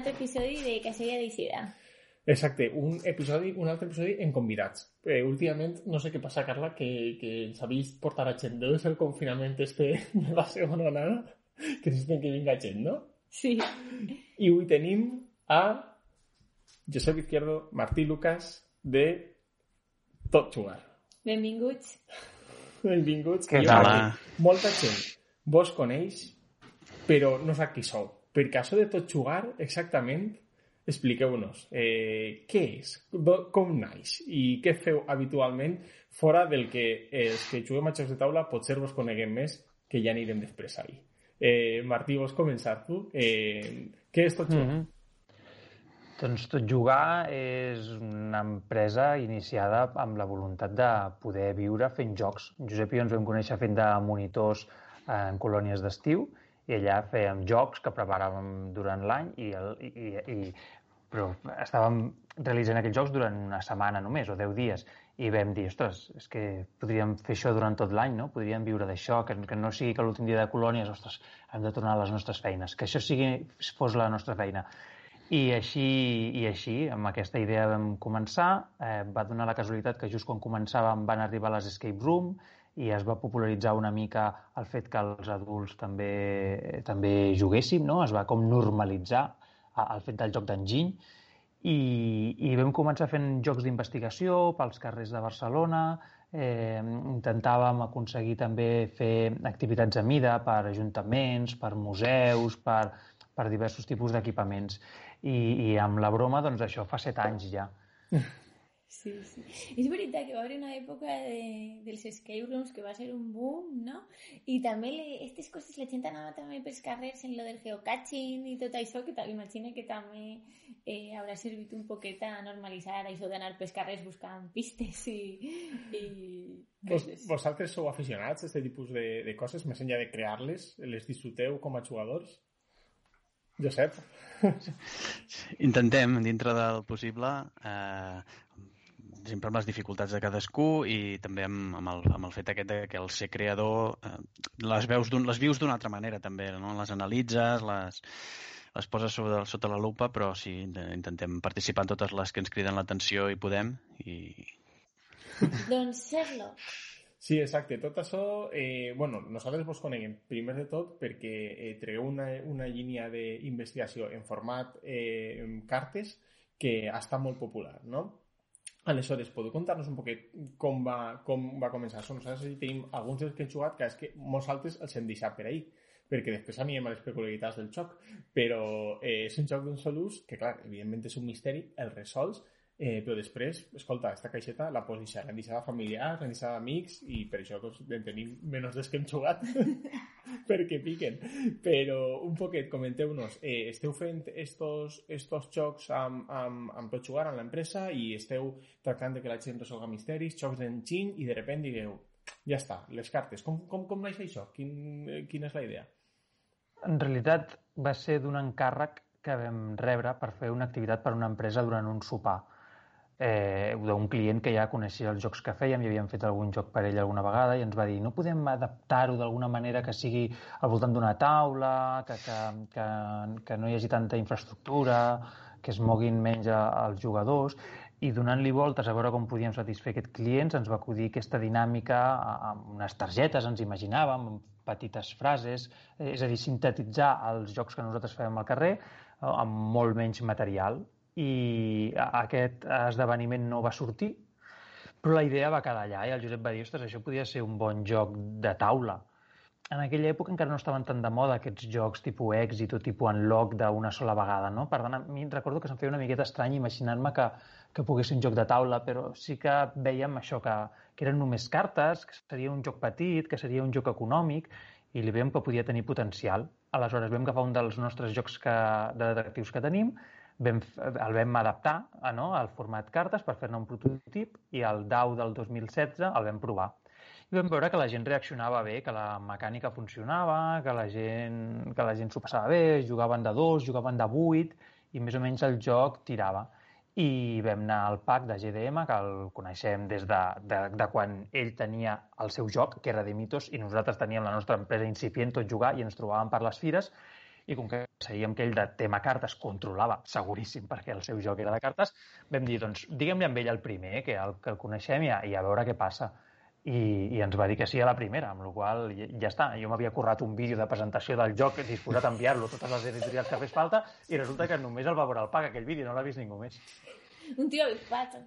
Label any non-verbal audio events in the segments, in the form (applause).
altre episodi de Casella d'Eixida. Exacte, un episodi, un altre episodi en convidats. Eh, últimament, no sé què passa, Carla, que, que ens ha vist portar a gent. Deu ser el confinament este (laughs) de la segona onada, que necessiten que vinga gent, no? Sí. I avui tenim a Josep Izquierdo, Martí Lucas, de Tot Jugar. Benvinguts. Benvinguts. Què tal? jo, Molta gent vos coneix, però no sap qui sou. Perquè això de Tot Jugar, exactament, expliqueu-nos eh, què és, com naix i què feu habitualment fora del que els que juguem a jocs de taula potser vos coneguem més que ja anirem després ahí. Eh, Martí, vols començar tu? Eh, què és Tot Jugar? Mhm. Doncs Tot Jugar és una empresa iniciada amb la voluntat de poder viure fent jocs. Josep i jo ens vam conèixer fent de monitors en colònies d'estiu i allà fèiem jocs que preparàvem durant l'any i, el, i, i, però estàvem realitzant aquells jocs durant una setmana només o 10 dies i vam dir, ostres, és que podríem fer això durant tot l'any, no? Podríem viure d'això, que, que no sigui que l'últim dia de colònies, ostres, hem de tornar a les nostres feines, que això sigui, fos la nostra feina. I així, i així, amb aquesta idea vam començar. Eh, va donar la casualitat que just quan començàvem van arribar les escape room i es va popularitzar una mica el fet que els adults també, també juguéssim, no? es va com normalitzar el fet del joc d'enginy i, i vam començar fent jocs d'investigació pels carrers de Barcelona, eh, intentàvem aconseguir també fer activitats a mida per ajuntaments, per museus, per, per diversos tipus d'equipaments. I, I amb la broma, doncs això fa set anys ja. (laughs) Sí, sí. És veritat que va haver una època de, dels escape rooms que va ser un boom, no? I també aquestes coses la gent anava també pels carrers en lo del geocaching i tot això, que imagina que també eh, haurà servit un poquet a normalitzar això d'anar pels carrers buscant pistes i, i Vos, vosaltres sou aficionats a aquest tipus de, de coses, més enllà de crear-les? Les disfruteu com a jugadors? Josep? (laughs) Intentem, dintre del possible, eh, sempre amb les dificultats de cadascú i també amb, amb, el, amb el fet aquest de que el ser creador eh, les veus d'un, les vius d'una altra manera també, no? les analitzes, les, les poses sobre, sota la lupa, però sí, intentem participar en totes les que ens criden l'atenció i podem i Doncs Sherlock. Sí, exacte. Tot això, eh, bueno, nosaltres vos coneguem primer de tot perquè eh, tregueu una, una línia d'investigació en format eh, en cartes que està molt popular, no? Aleshores, podeu contar-nos un poquet com va, com va començar això? Nosaltres tenim alguns dels que hem jugat que és que molts altres els hem deixat per ahir perquè després anirem a les peculiaritats del joc però eh, és un joc d'un sol ús que, clar, evidentment és un misteri, el resols Eh, però després, escolta, esta caixeta la pots deixar rendissada familiar, rendissada d'amics i per això doncs, en tenim menys dels que hem jugat (laughs) perquè piquen. Però un poquet, comenteu-nos, eh, esteu fent estos, estos jocs amb, amb, amb tot jugar en l'empresa i esteu tractant de que la gent resolga misteris, jocs d'enginy i de repent digueu, ja està, les cartes. Com, com, com naix això? Quin, eh, quina és la idea? En realitat va ser d'un encàrrec que vam rebre per fer una activitat per a una empresa durant un sopar eh, d'un client que ja coneixia els jocs que fèiem i havíem fet algun joc per ell alguna vegada i ens va dir no podem adaptar-ho d'alguna manera que sigui al voltant d'una taula, que, que, que, que no hi hagi tanta infraestructura, que es moguin menys els jugadors i donant-li voltes a veure com podíem satisfer aquest client ens va acudir aquesta dinàmica amb unes targetes, ens imaginàvem, amb petites frases, eh, és a dir, sintetitzar els jocs que nosaltres fèiem al carrer eh, amb molt menys material i aquest esdeveniment no va sortir, però la idea va quedar allà i el Josep va dir, ostres, això podia ser un bon joc de taula. En aquella època encara no estaven tan de moda aquests jocs tipus èxit o tipus unlock d'una sola vegada, no? Per tant, a mi recordo que se'm feia una miqueta estrany imaginar-me que, que pogués ser un joc de taula, però sí que veiem això, que, que eren només cartes, que seria un joc petit, que seria un joc econòmic, i li veiem que podia tenir potencial. Aleshores vam agafar un dels nostres jocs que, de detectius que tenim, vam, el vam adaptar eh, no, al format cartes per fer-ne un prototip i el DAO del 2016 el vam provar. I vam veure que la gent reaccionava bé, que la mecànica funcionava, que la gent, que la gent s'ho passava bé, jugaven de dos, jugaven de vuit, i més o menys el joc tirava. I vam anar al PAC de GDM, que el coneixem des de, de, de quan ell tenia el seu joc, que era de Mitos, i nosaltres teníem la nostra empresa incipient tot jugar i ens trobàvem per les fires, i com que sabíem que ell de tema cartes controlava, seguríssim, perquè el seu joc era de cartes, vam dir, doncs, diguem-li amb ell el primer, que el, que el coneixem i a, i a veure què passa. I, i ens va dir que sí a la primera, amb la qual ja, ja està. Jo m'havia currat un vídeo de presentació del joc disposat a enviar-lo a totes les editorials que fes falta i resulta que només el va veure el PAC, aquell vídeo, no l'ha vist ningú més. Un tío avispat.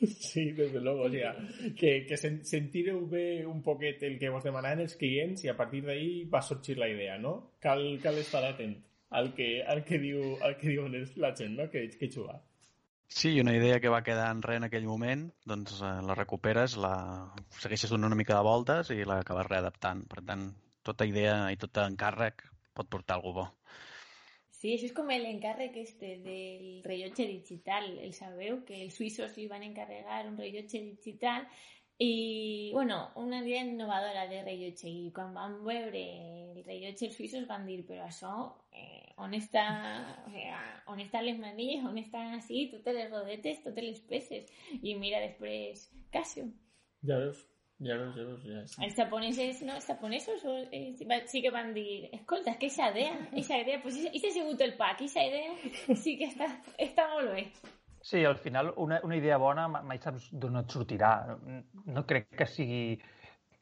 (laughs) Sí, desde luego, o sea, que, que sen, sentireu bé un poquet el que vos demanaven els clients i a partir d'ahí va sorgir la idea, no? Cal, cal estar atent al que, al que, diu, al que diuen la gent, no? Que, que jugar. Sí, una idea que va quedar en res en aquell moment, doncs eh, la recuperes, la segueixes donant una mica de voltes i l'acabes readaptant. Per tant, tota idea i tot encàrrec pot portar alguna bo. Sí, això és com l'encàrrec este del rellotge digital. El sabeu que els suïssos li van encarregar un rellotge digital i, bueno, una idea innovadora de rellotge. I quan van veure el rellotge els suïssos van dir, però això, eh, on està, les manilles, on estan així, totes les rodetes, totes les peces. I mira després Casio. Ja veus. Ja veus, ja veus, ja sí. Els japonesos, no, els japonesos eh, sí que van dir, escolta, és que aquesta idea, aquesta idea, pues i ha sigut el pack, aquesta idea sí que està, està molt bé. Sí, al final una, una idea bona mai saps d'on et sortirà. No crec que sigui...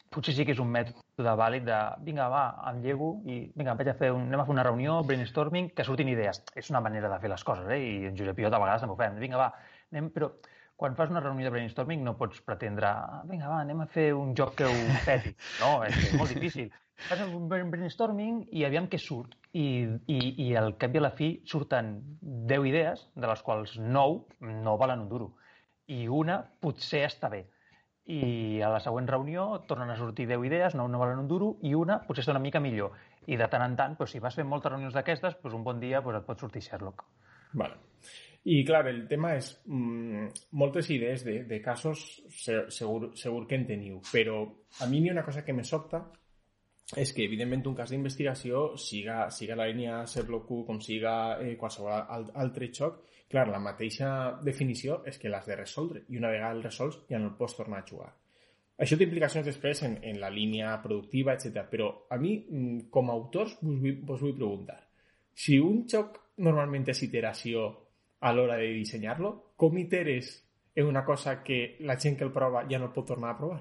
Potser sí que és un mètode vàlid de vinga, va, em llego i vinga, vaig a fer un, anem a fer una reunió, brainstorming, que surtin idees. És una manera de fer les coses, eh? I en Josep i jo de vegades també ho fem. Vinga, va, anem, però quan fas una reunió de brainstorming no pots pretendre, vinga, va, anem a fer un joc que ho peti. No, és, és molt difícil. Fas un brainstorming i aviam què surt. I, i, i al cap i a la fi surten 10 idees, de les quals 9 no valen un duro. I una potser està bé. I a la següent reunió tornen a sortir 10 idees, 9 no valen un duro, i una potser està una mica millor. I de tant en tant, doncs, si vas fent moltes reunions d'aquestes, doncs, un bon dia doncs, et pot sortir Sherlock. Vale. I, clar, el tema és mmm, moltes idees de, de casos segur, segur que en teniu, però a mi una cosa que me sobta és que, evidentment, un cas d'investigació, siga, siga la línia Sherlock com siga eh, qualsevol altre xoc, clar, la mateixa definició és que l'has de resoldre i una vegada el resols ja no el pots tornar a jugar. Això té implicacions després en, en la línia productiva, etc. Però a mi, mm, com a autors, vos vull, vos vull preguntar si un xoc normalment és iteració a l'hora de dissenyar-lo, com iteres en una cosa que la gent que el prova ja no el pot tornar a provar?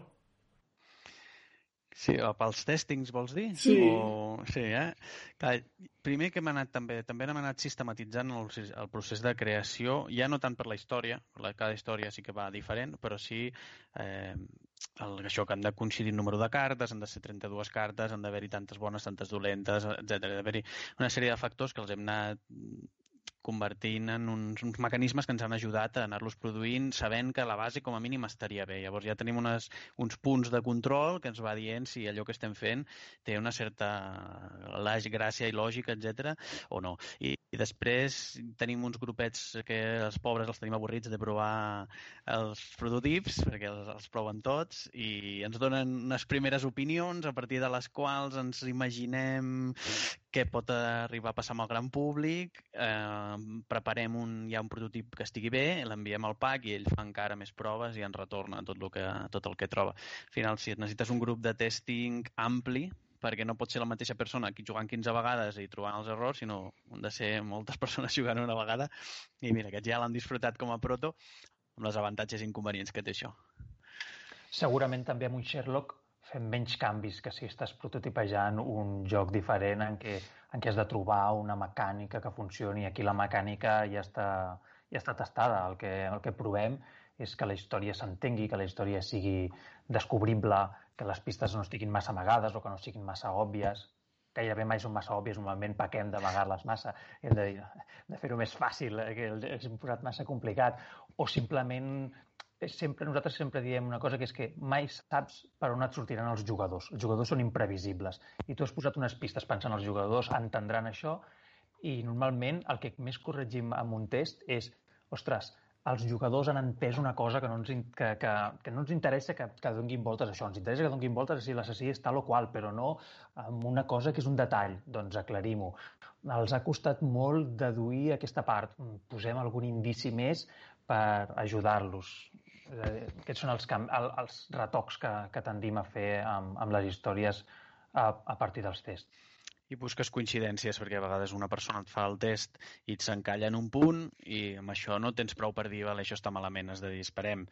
Sí, o pels testings, vols dir? Sí. O... Sí, eh? Clar, primer que hem anat també, també hem anat sistematitzant el, el procés de creació, ja no tant per la història, la, cada història sí que va diferent, però sí eh, el, això que han de coincidir el número de cartes, han de ser 32 cartes, han d'haver-hi tantes bones, tantes dolentes, etc. Ha d'haver-hi una sèrie de factors que els hem anat convertint en uns, uns mecanismes que ens han ajudat a anar-los produint sabent que la base com a mínim estaria bé. Llavors ja tenim unes, uns punts de control que ens va dient si allò que estem fent té una certa gràcia i lògica, etc o no. I, I després tenim uns grupets que els pobres els tenim avorrits de provar els prototips, perquè els, els proven tots, i ens donen unes primeres opinions a partir de les quals ens imaginem què pot arribar a passar amb el gran públic, eh, preparem un, ja un prototip que estigui bé, l'enviem al PAC i ell fa encara més proves i ens retorna tot el que, tot el que troba. Al final, si necessites un grup de testing ampli, perquè no pot ser la mateixa persona aquí jugant 15 vegades i trobant els errors, sinó han de ser moltes (laughs) persones jugant una vegada. I mira, aquests ja l'han disfrutat com a proto, amb les avantatges i inconvenients que té això. Segurament també amb un Sherlock fem menys canvis que si estàs prototipejant un joc diferent en què, en què has de trobar una mecànica que funcioni. Aquí la mecànica ja està, ja està testada. El que, el que provem és que la història s'entengui, que la història sigui descobrible, que les pistes no estiguin massa amagades o que no siguin massa òbvies. Gairebé mai són massa òbvies, normalment pequem d'amagar-les massa. Hem de, de fer-ho més fàcil, eh, que els hem posat massa complicat. O simplement sempre, nosaltres sempre diem una cosa que és que mai saps per on et sortiran els jugadors. Els jugadors són imprevisibles i tu has posat unes pistes pensant els jugadors entendran això i normalment el que més corregim amb un test és ostres, els jugadors han entès una cosa que no ens, que, que, que no ens interessa que, que donguin voltes a això. Ens interessa que donguin voltes si l'assassí és tal o qual, però no amb una cosa que és un detall. Doncs aclarim-ho. Els ha costat molt deduir aquesta part. Posem algun indici més per ajudar-los. Eh, aquests són els, el, els retocs que, que tendim a fer amb, amb les històries a, a partir dels tests. i busques coincidències perquè a vegades una persona et fa el test i et s'encalla en un punt i amb això no tens prou per dir vale, això està malament, has de dir esperem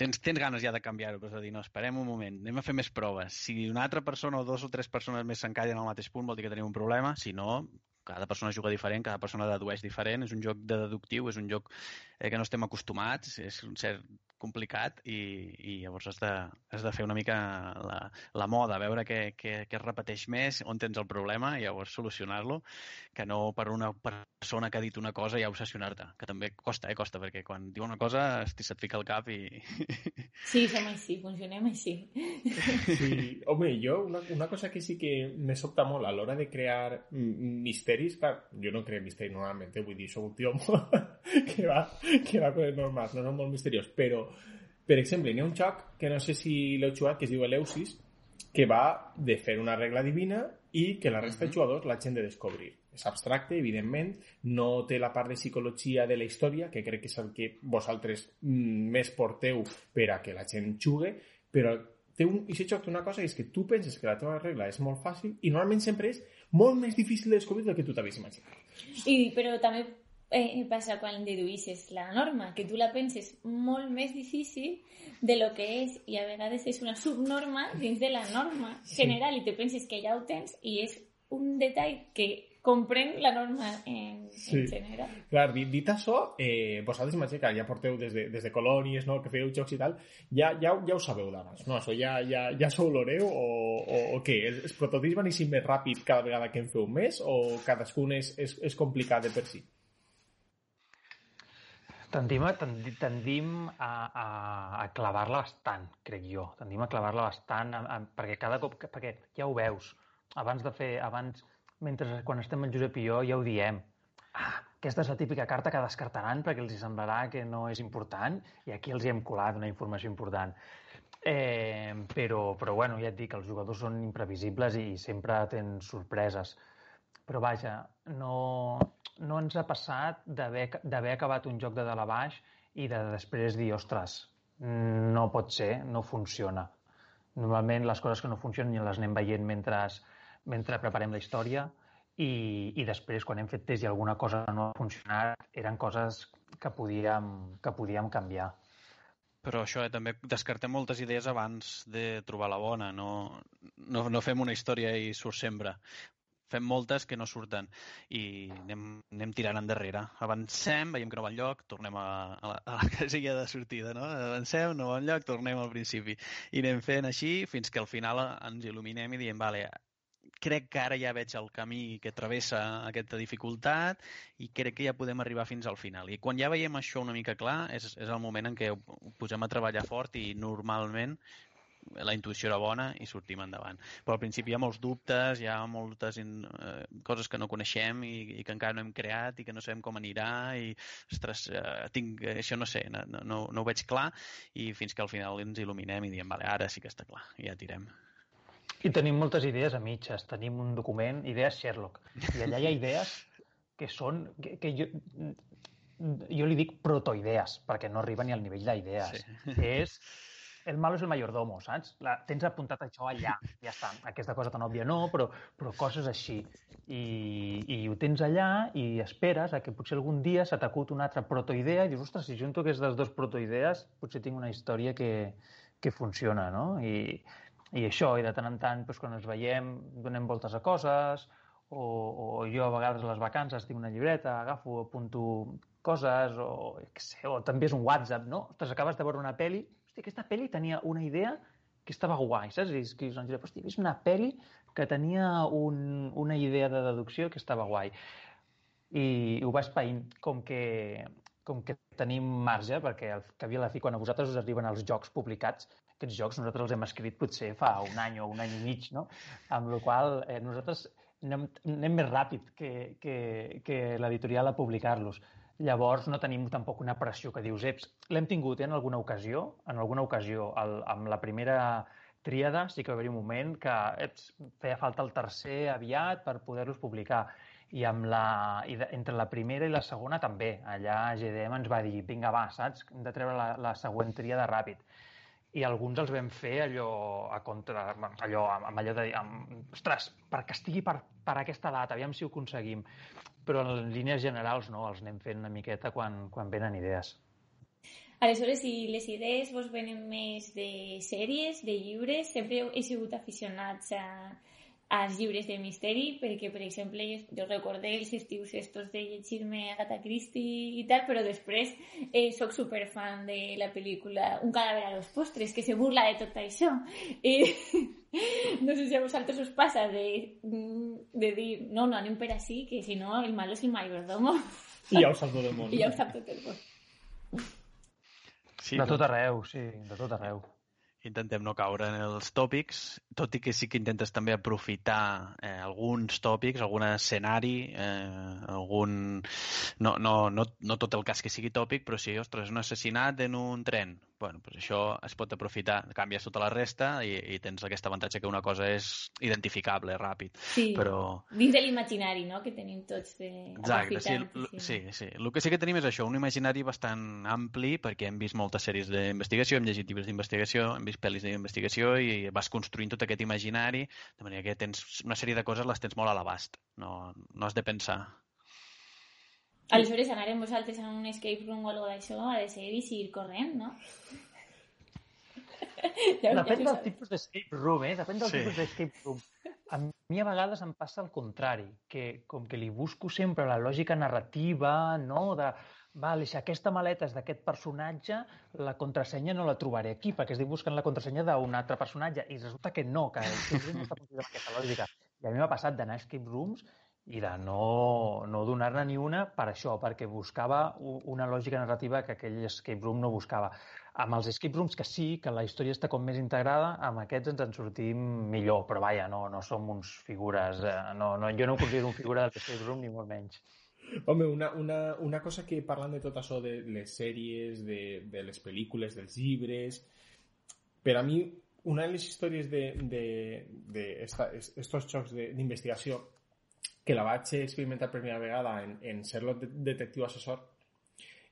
tens, tens ganes ja de canviar-ho però has de dir no, esperem un moment, anem a fer més proves. Si una altra persona o dos o tres persones més s'encallen al mateix punt vol dir que tenim un problema. Si no, cada persona juga diferent, cada persona dedueix diferent, és un joc de deductiu, és un joc eh, que no estem acostumats, és un cert complicat i, i llavors has de, has de fer una mica la, la moda, veure què, què, què es repeteix més, on tens el problema i llavors solucionar-lo, que no per una persona que ha dit una cosa ja obsessionar-te, que també costa, eh, costa, perquè quan diu una cosa se't fica al cap i... (laughs) Sí, som així, funcionem així. Sí, home, jo una, una cosa que sí que me sobta molt a l'hora de crear misteris, clar, jo no creo misteris normalment, eh, vull dir, soc un tio (laughs) que va, que va coses normals, no són molt misteriós, però per exemple, hi ha un joc que no sé si l'heu jugat, que es diu Eleusis, que va de fer una regla divina i que la resta de jugadors l'hagin de descobrir. És abstracte, evidentment, no té la part de psicologia de la història, que crec que és el que vosaltres mm, més porteu per a que la gent jugui, però té un, i joc té una cosa és que tu penses que la teva regla és molt fàcil i normalment sempre és molt més difícil de descobrir del que tu t'havies imaginat. I, però també eh, passa quan deduïssis la norma, que tu la penses molt més difícil de lo que és i a vegades és una subnorma dins de la norma general sí. i te penses que ja ho tens i és un detall que comprèn la norma en, sí. en general. Clar, dit, dit això, eh, vosaltres imagina que ja porteu des de, des de colònies, no?, que feu jocs i tal, ja, ja, ja ho sabeu d'abans, no? Això ja, ja, ja s'ho oloreu o, o, o què? Els, els prototips van així més ràpid cada vegada que en feu més o cadascun és, és, és complicat de per si? Tendim a, tendim a, a, a clavar-la bastant, crec jo. Tendim a clavar-la bastant a, a, perquè cada cop... Perquè ja ho veus. Abans de fer... Abans, mentre quan estem el Josep i jo ja ho diem. Ah, aquesta és la típica carta que descartaran perquè els semblarà que no és important i aquí els hi hem colat una informació important. Eh, però, però bueno, ja et dic, els jugadors són imprevisibles i sempre tens sorpreses. Però vaja, no, no ens ha passat d'haver acabat un joc de dalt a baix i de després dir, ostres, no pot ser, no funciona. Normalment les coses que no funcionen les anem veient mentre, mentre preparem la història i, i després, quan hem fet test i alguna cosa no ha funcionat, eren coses que podíem, que podíem canviar. Però això, eh, també descartem moltes idees abans de trobar la bona. No, no, no fem una història i surt sempre fem moltes que no surten i anem, anem tirant endarrere. Avancem, veiem que no va enlloc, tornem a, a, la, a la (laughs) casilla de sortida, no? Avancem, no va enlloc, tornem al principi. I anem fent així fins que al final ens il·luminem i diem, vale, crec que ara ja veig el camí que travessa aquesta dificultat i crec que ja podem arribar fins al final. I quan ja veiem això una mica clar, és, és el moment en què ho posem a treballar fort i normalment la intuïció era bona i sortim endavant. Però al principi hi ha molts dubtes, hi ha moltes in, eh, coses que no coneixem i, i que encara no hem creat i que no sabem com anirà i, ostres, eh, tinc, això no sé, no, no, no ho veig clar i fins que al final ens il·luminem i diem, vale, ara sí que està clar, ja tirem. I tenim moltes idees a mitges. Tenim un document, idees Sherlock. I allà hi ha idees que són... que, que jo, jo li dic protoidees, perquè no arriba ni al nivell d'idees. Sí. És el malo és el mayordomo, saps? La, tens apuntat això allà, ja està. Aquesta cosa tan òbvia no, però, però coses així. I, I ho tens allà i esperes a que potser algun dia s'ha t'acut una altra protoidea i dius, ostres, si junto aquestes dues protoidees potser tinc una història que, que funciona, no? I, i això, i de tant en tant, doncs, quan ens veiem, donem voltes a coses, o, o jo a vegades a les vacances tinc una llibreta, agafo, apunto coses, o, sé, o també és un WhatsApp, no? Ostres, acabes de veure una pel·li hosti, aquesta pel·li tenia una idea que estava guai, saps? I doncs, hosti, he vist una pel·li que tenia un, una idea de deducció que estava guai. I ho vas païnt, com que, com que tenim marge, perquè al cap i a la fi, quan a vosaltres us arriben els jocs publicats, aquests jocs nosaltres els hem escrit potser fa un any o un any i mig, no? Amb la qual eh, nosaltres anem, anem més ràpid que, que, que l'editorial a publicar-los. Llavors no tenim tampoc una pressió que dius, eps, l'hem tingut eh, en alguna ocasió, en alguna ocasió, el, amb la primera tríada sí que va haver un moment que eps, feia falta el tercer aviat per poder-los publicar. I, amb la, i de, entre la primera i la segona també. Allà GDM ens va dir, vinga, va, saps? Hem de treure la, la següent tríada ràpid. i alguns els vam fer allò a contra, allò, amb allò de, amb, ostres, perquè estigui per, per aquesta data, aviam si ho aconseguim. Però en línies generals no, els anem fent una miqueta quan, quan venen idees. Aleshores, si les idees vos venen més de sèries, de llibres, sempre he sigut aficionats a, als llibres de misteri, perquè, per exemple, jo recordé els estius estos de llegir-me Agatha Christie i tal, però després eh, sóc superfan de la pel·lícula Un cadàver a los postres, que se burla de tot això. I no sé si a vosaltres us passa de, de dir, no, no, anem per així, que si no el malo és el mayordomo. I ja ho sap tot el món. I ja ho sap tot el món. Sí, de tot arreu, sí, de tot arreu intentem no caure en els tòpics, tot i que sí que intentes també aprofitar eh, alguns tòpics, algun escenari, eh, algun... No, no, no, no tot el cas que sigui tòpic, però sí, ostres, un assassinat en un tren. Bueno, pues això es pot aprofitar, canvies tota la resta i, i tens aquest avantatge que una cosa és identificable, ràpid. Sí, però... dins de l'imaginari, no?, que tenim tots de Exacte, sí, sí, sí. El que sí que tenim és això, un imaginari bastant ampli, perquè hem vist moltes sèries d'investigació, hem llegit llibres d'investigació, hem vist vist pel·lis d'investigació i vas construint tot aquest imaginari, de manera que tens una sèrie de coses les tens molt a l'abast, no, no has de pensar. Aleshores, anar amb vosaltres a un escape room o alguna d'això ha de ser ir corrent, no? ja, Depèn ja del tipus d'escape room, eh? Depèn del sí. tipus d'escape room. A mi a vegades em passa el contrari, que com que li busco sempre la lògica narrativa, no?, de vale, si aquesta maleta és d'aquest personatge, la contrasenya no la trobaré aquí, perquè estic buscant la contrasenya d'un altre personatge, i resulta que no, que el no està funcionant aquesta lògica. I a mi m'ha passat d'anar a escape rooms i de no, no donar-ne ni una per això, perquè buscava una lògica narrativa que aquell escape room no buscava. Amb els escape rooms que sí, que la història està com més integrada, amb aquests ens en sortim millor, però vaja, no, no som uns figures, eh, no, no, jo no considero un figura del escape room ni molt menys. Home, una, una, una cosa que parlant de tot això de les sèries, de, de les pel·lícules, dels llibres, per a mi una de les històries de, de, de estos xocs d'investigació que la vaig experimentar per primera vegada en, en ser-lo detectiu assessor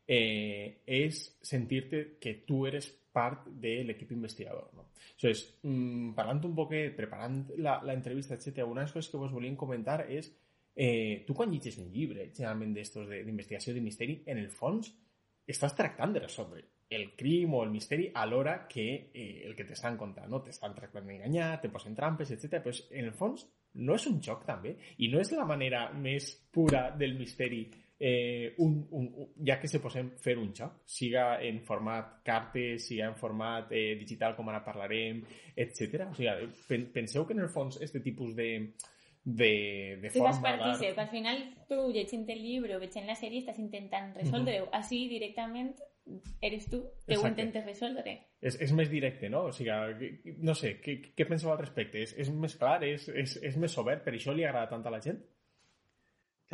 eh, que tu eres part de l'equip investigador. No? Entonces, mmm, parlant un poquet, preparant l'entrevista, etc., una de les coses que vos volíem comentar és Eh, tu quan llegis un llibre, generalment d'estos d'investigació de misteri, en el fons estàs tractant de el crim o el misteri alhora que eh, el que t'estan contant, no? T'estan tractant d'enganyar, te posen trampes, etc. Però en el fons no és un joc també i no és la manera més pura del misteri eh, un, un, un, ja que se posem fer un joc, siga en format cartes, siga en format eh, digital com ara parlarem, etc. O sigui, penseu que en el fons este tipus de, de, de forma... partícip. Al final, tu, llegint el llibre o veient la sèrie, estàs intentant resoldre-ho. Uh -huh. Així, directament, eres tu que Exacte. ho intentes resoldre. És, és més directe, no? O sigui, no sé, què, què penseu al respecte? És, és més clar, és, és, és més obert, per això li agrada tant a la gent?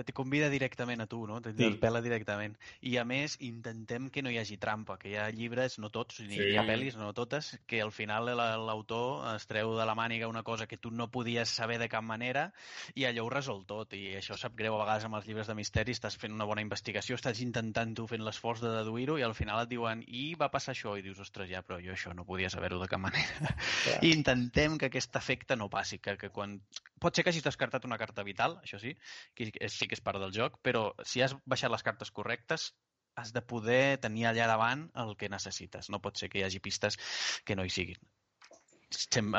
Que t'hi convida directament a tu, no? T'interpel·la sí. directament. I a més, intentem que no hi hagi trampa, que hi ha llibres, no tots, ni sí. hi ha pel·lis, no totes, que al final l'autor es treu de la màniga una cosa que tu no podies saber de cap manera i allò ho resol tot. I això sap greu a vegades amb els llibres de misteri, estàs fent una bona investigació, estàs intentant tu fent l'esforç de deduir-ho i al final et diuen i va passar això i dius, ostres, ja, però jo això no podia saber-ho de cap manera. Yeah. I intentem que aquest efecte no passi, que, que quan... Pot ser que hagis descartat una carta vital, això sí, que sí que és part del joc, però si has baixat les cartes correctes, has de poder tenir allà davant el que necessites. No pot ser que hi hagi pistes que no hi siguin.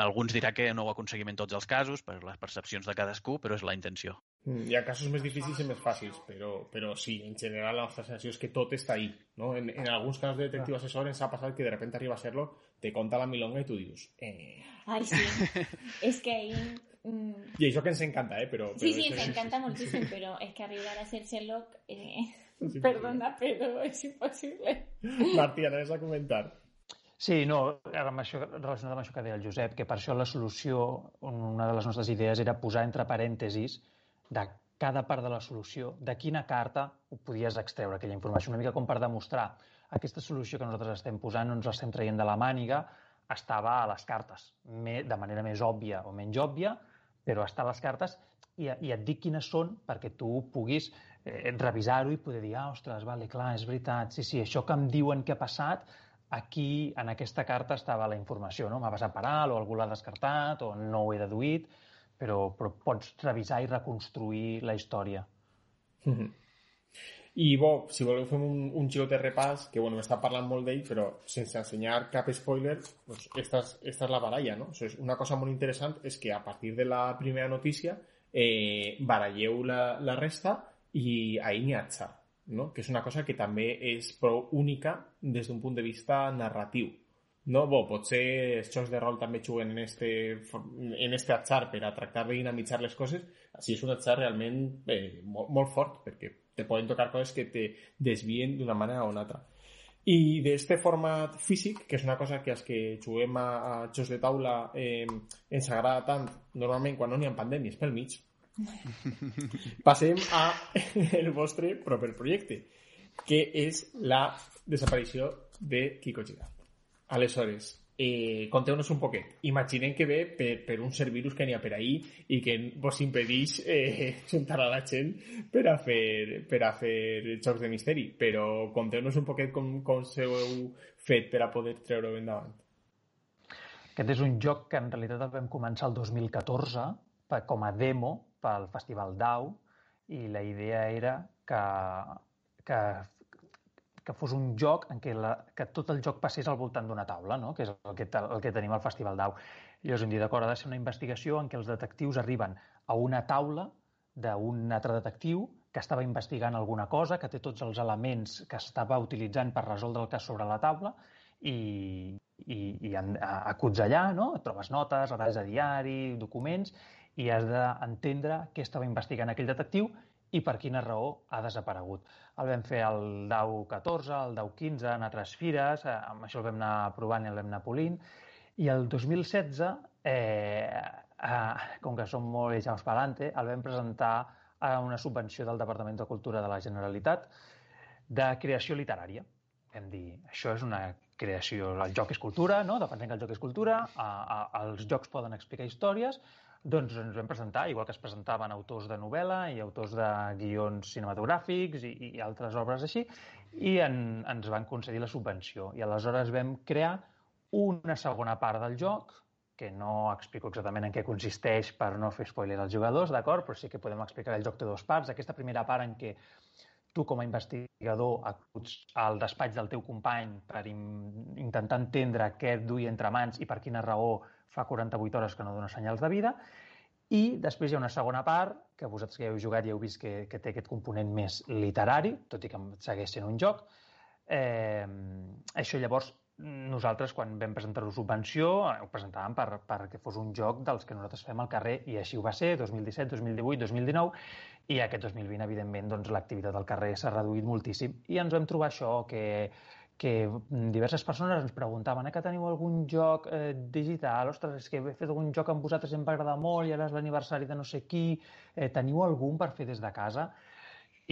Alguns dirà que no ho aconseguim en tots els casos, per les percepcions de cadascú, però és la intenció. Mm, hi ha casos més difícils i més fàcils, però, però sí, en general la nostra sensació és que tot està ahí. No? En, en alguns casos de detectiu assessor ens ha passat que de repente arriba a serlo, te conta la milonga i tu dius... Eh... Ai, sí. (laughs) és que ahí Mm. I això que ens encanta, eh? Però, però sí, sí, ens encanta moltíssim, però és que arribar a ser Sherlock... Eh... Sí, Perdona, però és impossible. (laughs) Martí, anaves a comentar. Sí, no, amb això, relacionat amb això que deia el Josep, que per això la solució, una de les nostres idees era posar entre parèntesis de cada part de la solució, de quina carta ho podies extreure aquella informació, una mica com per demostrar aquesta solució que nosaltres estem posant, no ens l'estem traient de la màniga, estava a les cartes, de manera més òbvia o menys òbvia, però està a les cartes i, i et dic quines són perquè tu puguis eh, revisar-ho i poder dir, ah, ostres, vale, clar, és veritat, sí, sí, això que em diuen que ha passat, aquí, en aquesta carta, estava la informació, no? M'ha passat per alt, o algú l'ha descartat, o no ho he deduït, però, però pots revisar i reconstruir la història. Mm -hmm. I bo, si voleu fer un, un xicot de repàs, que bueno, m'està parlant molt d'ell, però sense ensenyar cap spoiler, doncs esta és, esta és la baralla, no? O sigui, una cosa molt interessant és que a partir de la primera notícia eh, baralleu la, la resta i ahir n'hi ha xar, no? Que és una cosa que també és prou única des d'un punt de vista narratiu. No, bo, potser els jocs de rol també juguen en este, en este atzar per a tractar de dinamitzar les coses. Així és un atzar realment eh, molt, molt fort, perquè te poden tocar coses que te desvien d'una manera o una altra. I d'este format físic, que és una cosa que els que juguem a, a jocs de taula eh, ens agrada tant, normalment quan no n'hi ha pandèmies pel mig, (laughs) passem a (laughs) el vostre proper projecte, que és la desaparició de Kiko Girard. Aleshores, eh, conteu-nos un poquet. Imaginem que ve per, per un cert virus que n'hi ha per ahir i que vos impedeix eh, (laughs) juntar a la gent per a fer, per a fer jocs de misteri. Però conteu-nos un poquet com, com s'heu fet per a poder treure-ho endavant. Aquest és un joc que en realitat el vam començar el 2014 com a demo pel Festival DAO i la idea era que, que que fos un joc en què, la, que tot el joc passés al voltant d'una taula, no? que és el que, el que tenim al Festival d'Au. Llavors hem dit, d'acord, ha de ser una investigació en què els detectius arriben a una taula d'un altre detectiu que estava investigant alguna cosa, que té tots els elements que estava utilitzant per resoldre el cas sobre la taula i, i, i acuts allà, no? Et trobes notes, retalls de diari, documents, i has d'entendre què estava investigant aquell detectiu i per quina raó ha desaparegut. El vam fer el DAU 14, el DAU 15, en altres fires, eh, amb això el vam anar provant i el vam anar polint, i el 2016, eh, eh, com que som molt echados pelante, el vam presentar a una subvenció del Departament de Cultura de la Generalitat de creació literària. Vam dir, això és una creació, el joc és cultura, no? defensem que el joc és cultura, a, a, els jocs poden explicar històries, doncs ens vam presentar, igual que es presentaven autors de novel·la i autors de guions cinematogràfics i, i altres obres així, i en, ens van concedir la subvenció. I aleshores vam crear una segona part del joc, que no explico exactament en què consisteix per no fer spoiler als jugadors, d'acord? Però sí que podem explicar el joc té dues parts. Aquesta primera part en què tu com a investigador acuts al despatx del teu company per intentar entendre què et duia entre mans i per quina raó fa 48 hores que no dona senyals de vida, i després hi ha una segona part, que vosaltres que ja heu jugat ja heu vist que, que té aquest component més literari, tot i que segueix sent un joc. Eh, això llavors nosaltres, quan vam presentar la subvenció, ho presentàvem per, perquè fos un joc dels que nosaltres fem al carrer, i així ho va ser, 2017, 2018, 2019, i aquest 2020, evidentment, doncs, l'activitat al carrer s'ha reduït moltíssim. I ens vam trobar això, que que diverses persones ens preguntaven eh, que teniu algun joc eh, digital, ostres, és que he fet algun joc amb vosaltres em va agradar molt i ara és l'aniversari de no sé qui, eh, teniu algun per fer des de casa?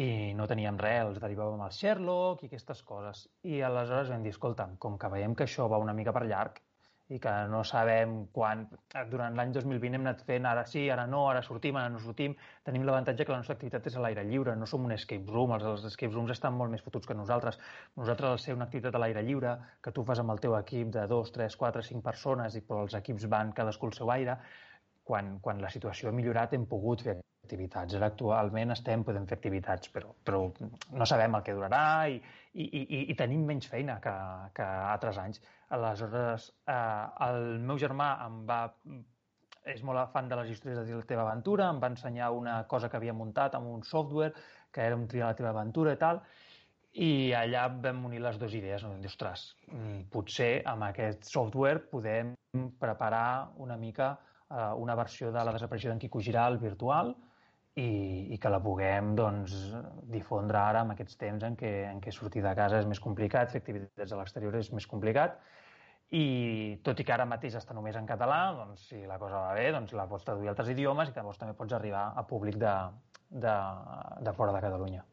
I no teníem res, els derivàvem al Sherlock i aquestes coses. I aleshores vam dir, escolta, com que veiem que això va una mica per llarg, i que no sabem quan... Durant l'any 2020 hem anat fent ara sí, ara no, ara sortim, ara no sortim. Tenim l'avantatge que la nostra activitat és a l'aire lliure, no som un escape room, els, els escape rooms estan molt més fotuts que nosaltres. Nosaltres, al ser una activitat a l'aire lliure, que tu fas amb el teu equip de 2, 3, 4, 5 persones i però els equips van cadascú al seu aire, quan, quan la situació ha millorat hem pogut fer activitats. Ara actualment estem, podem fer activitats, però, però no sabem el que durarà i, i, i, i tenim menys feina que, que altres anys. Aleshores, eh, el meu germà em va és molt fan de les històries de la teva aventura, em va ensenyar una cosa que havia muntat amb un software, que era un triar la teva aventura i tal, i allà vam unir les dues idees. No? Ostres, mm, potser amb aquest software podem preparar una mica eh, una versió de la desaparició d'en Quico Giral virtual, i, i que la puguem doncs, difondre ara en aquests temps en què, en què sortir de casa és més complicat, fer activitats a l'exterior és més complicat i tot i que ara mateix està només en català, doncs si la cosa va bé, doncs la pots traduir a altres idiomes i llavors també pots arribar a públic de, de, de fora de Catalunya.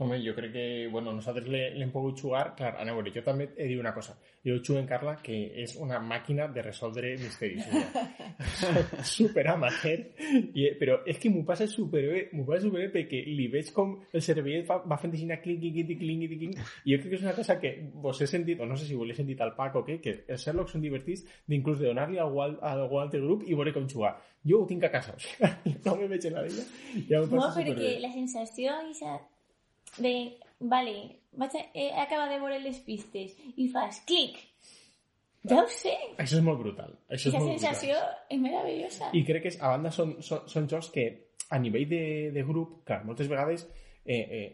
Home, jo crec que, bueno, nosaltres l'hem pogut jugar, clar, a veure, jo també he dit una cosa. Jo jugo en Carla, que és una màquina de resoldre misteris. (laughs) super amateur, i, però és que m'ho passa superbé, m'ho passa superbé perquè li veig com el cervellet va, va fent així clinc, clinc, clinc, clinc, clinc, i jo crec que és una cosa que vos he sentit, o no sé si vos l'he sentit al Pac o què, que els Sherlock són divertits d'inclús de donar-li a algun altre grup i veure com jugar. Jo ho tinc a casa, o sigui, (laughs) no me veig en la vella. Ja no, perquè la sensació de, vale, vaig a, he acabat de veure les pistes i fas clic. Ja ho sé. Això és molt brutal. Això és la molt sensació brutal. és meravellosa. I crec que, a banda, són, són, són jocs que a nivell de, de grup, clar, moltes vegades eh, eh,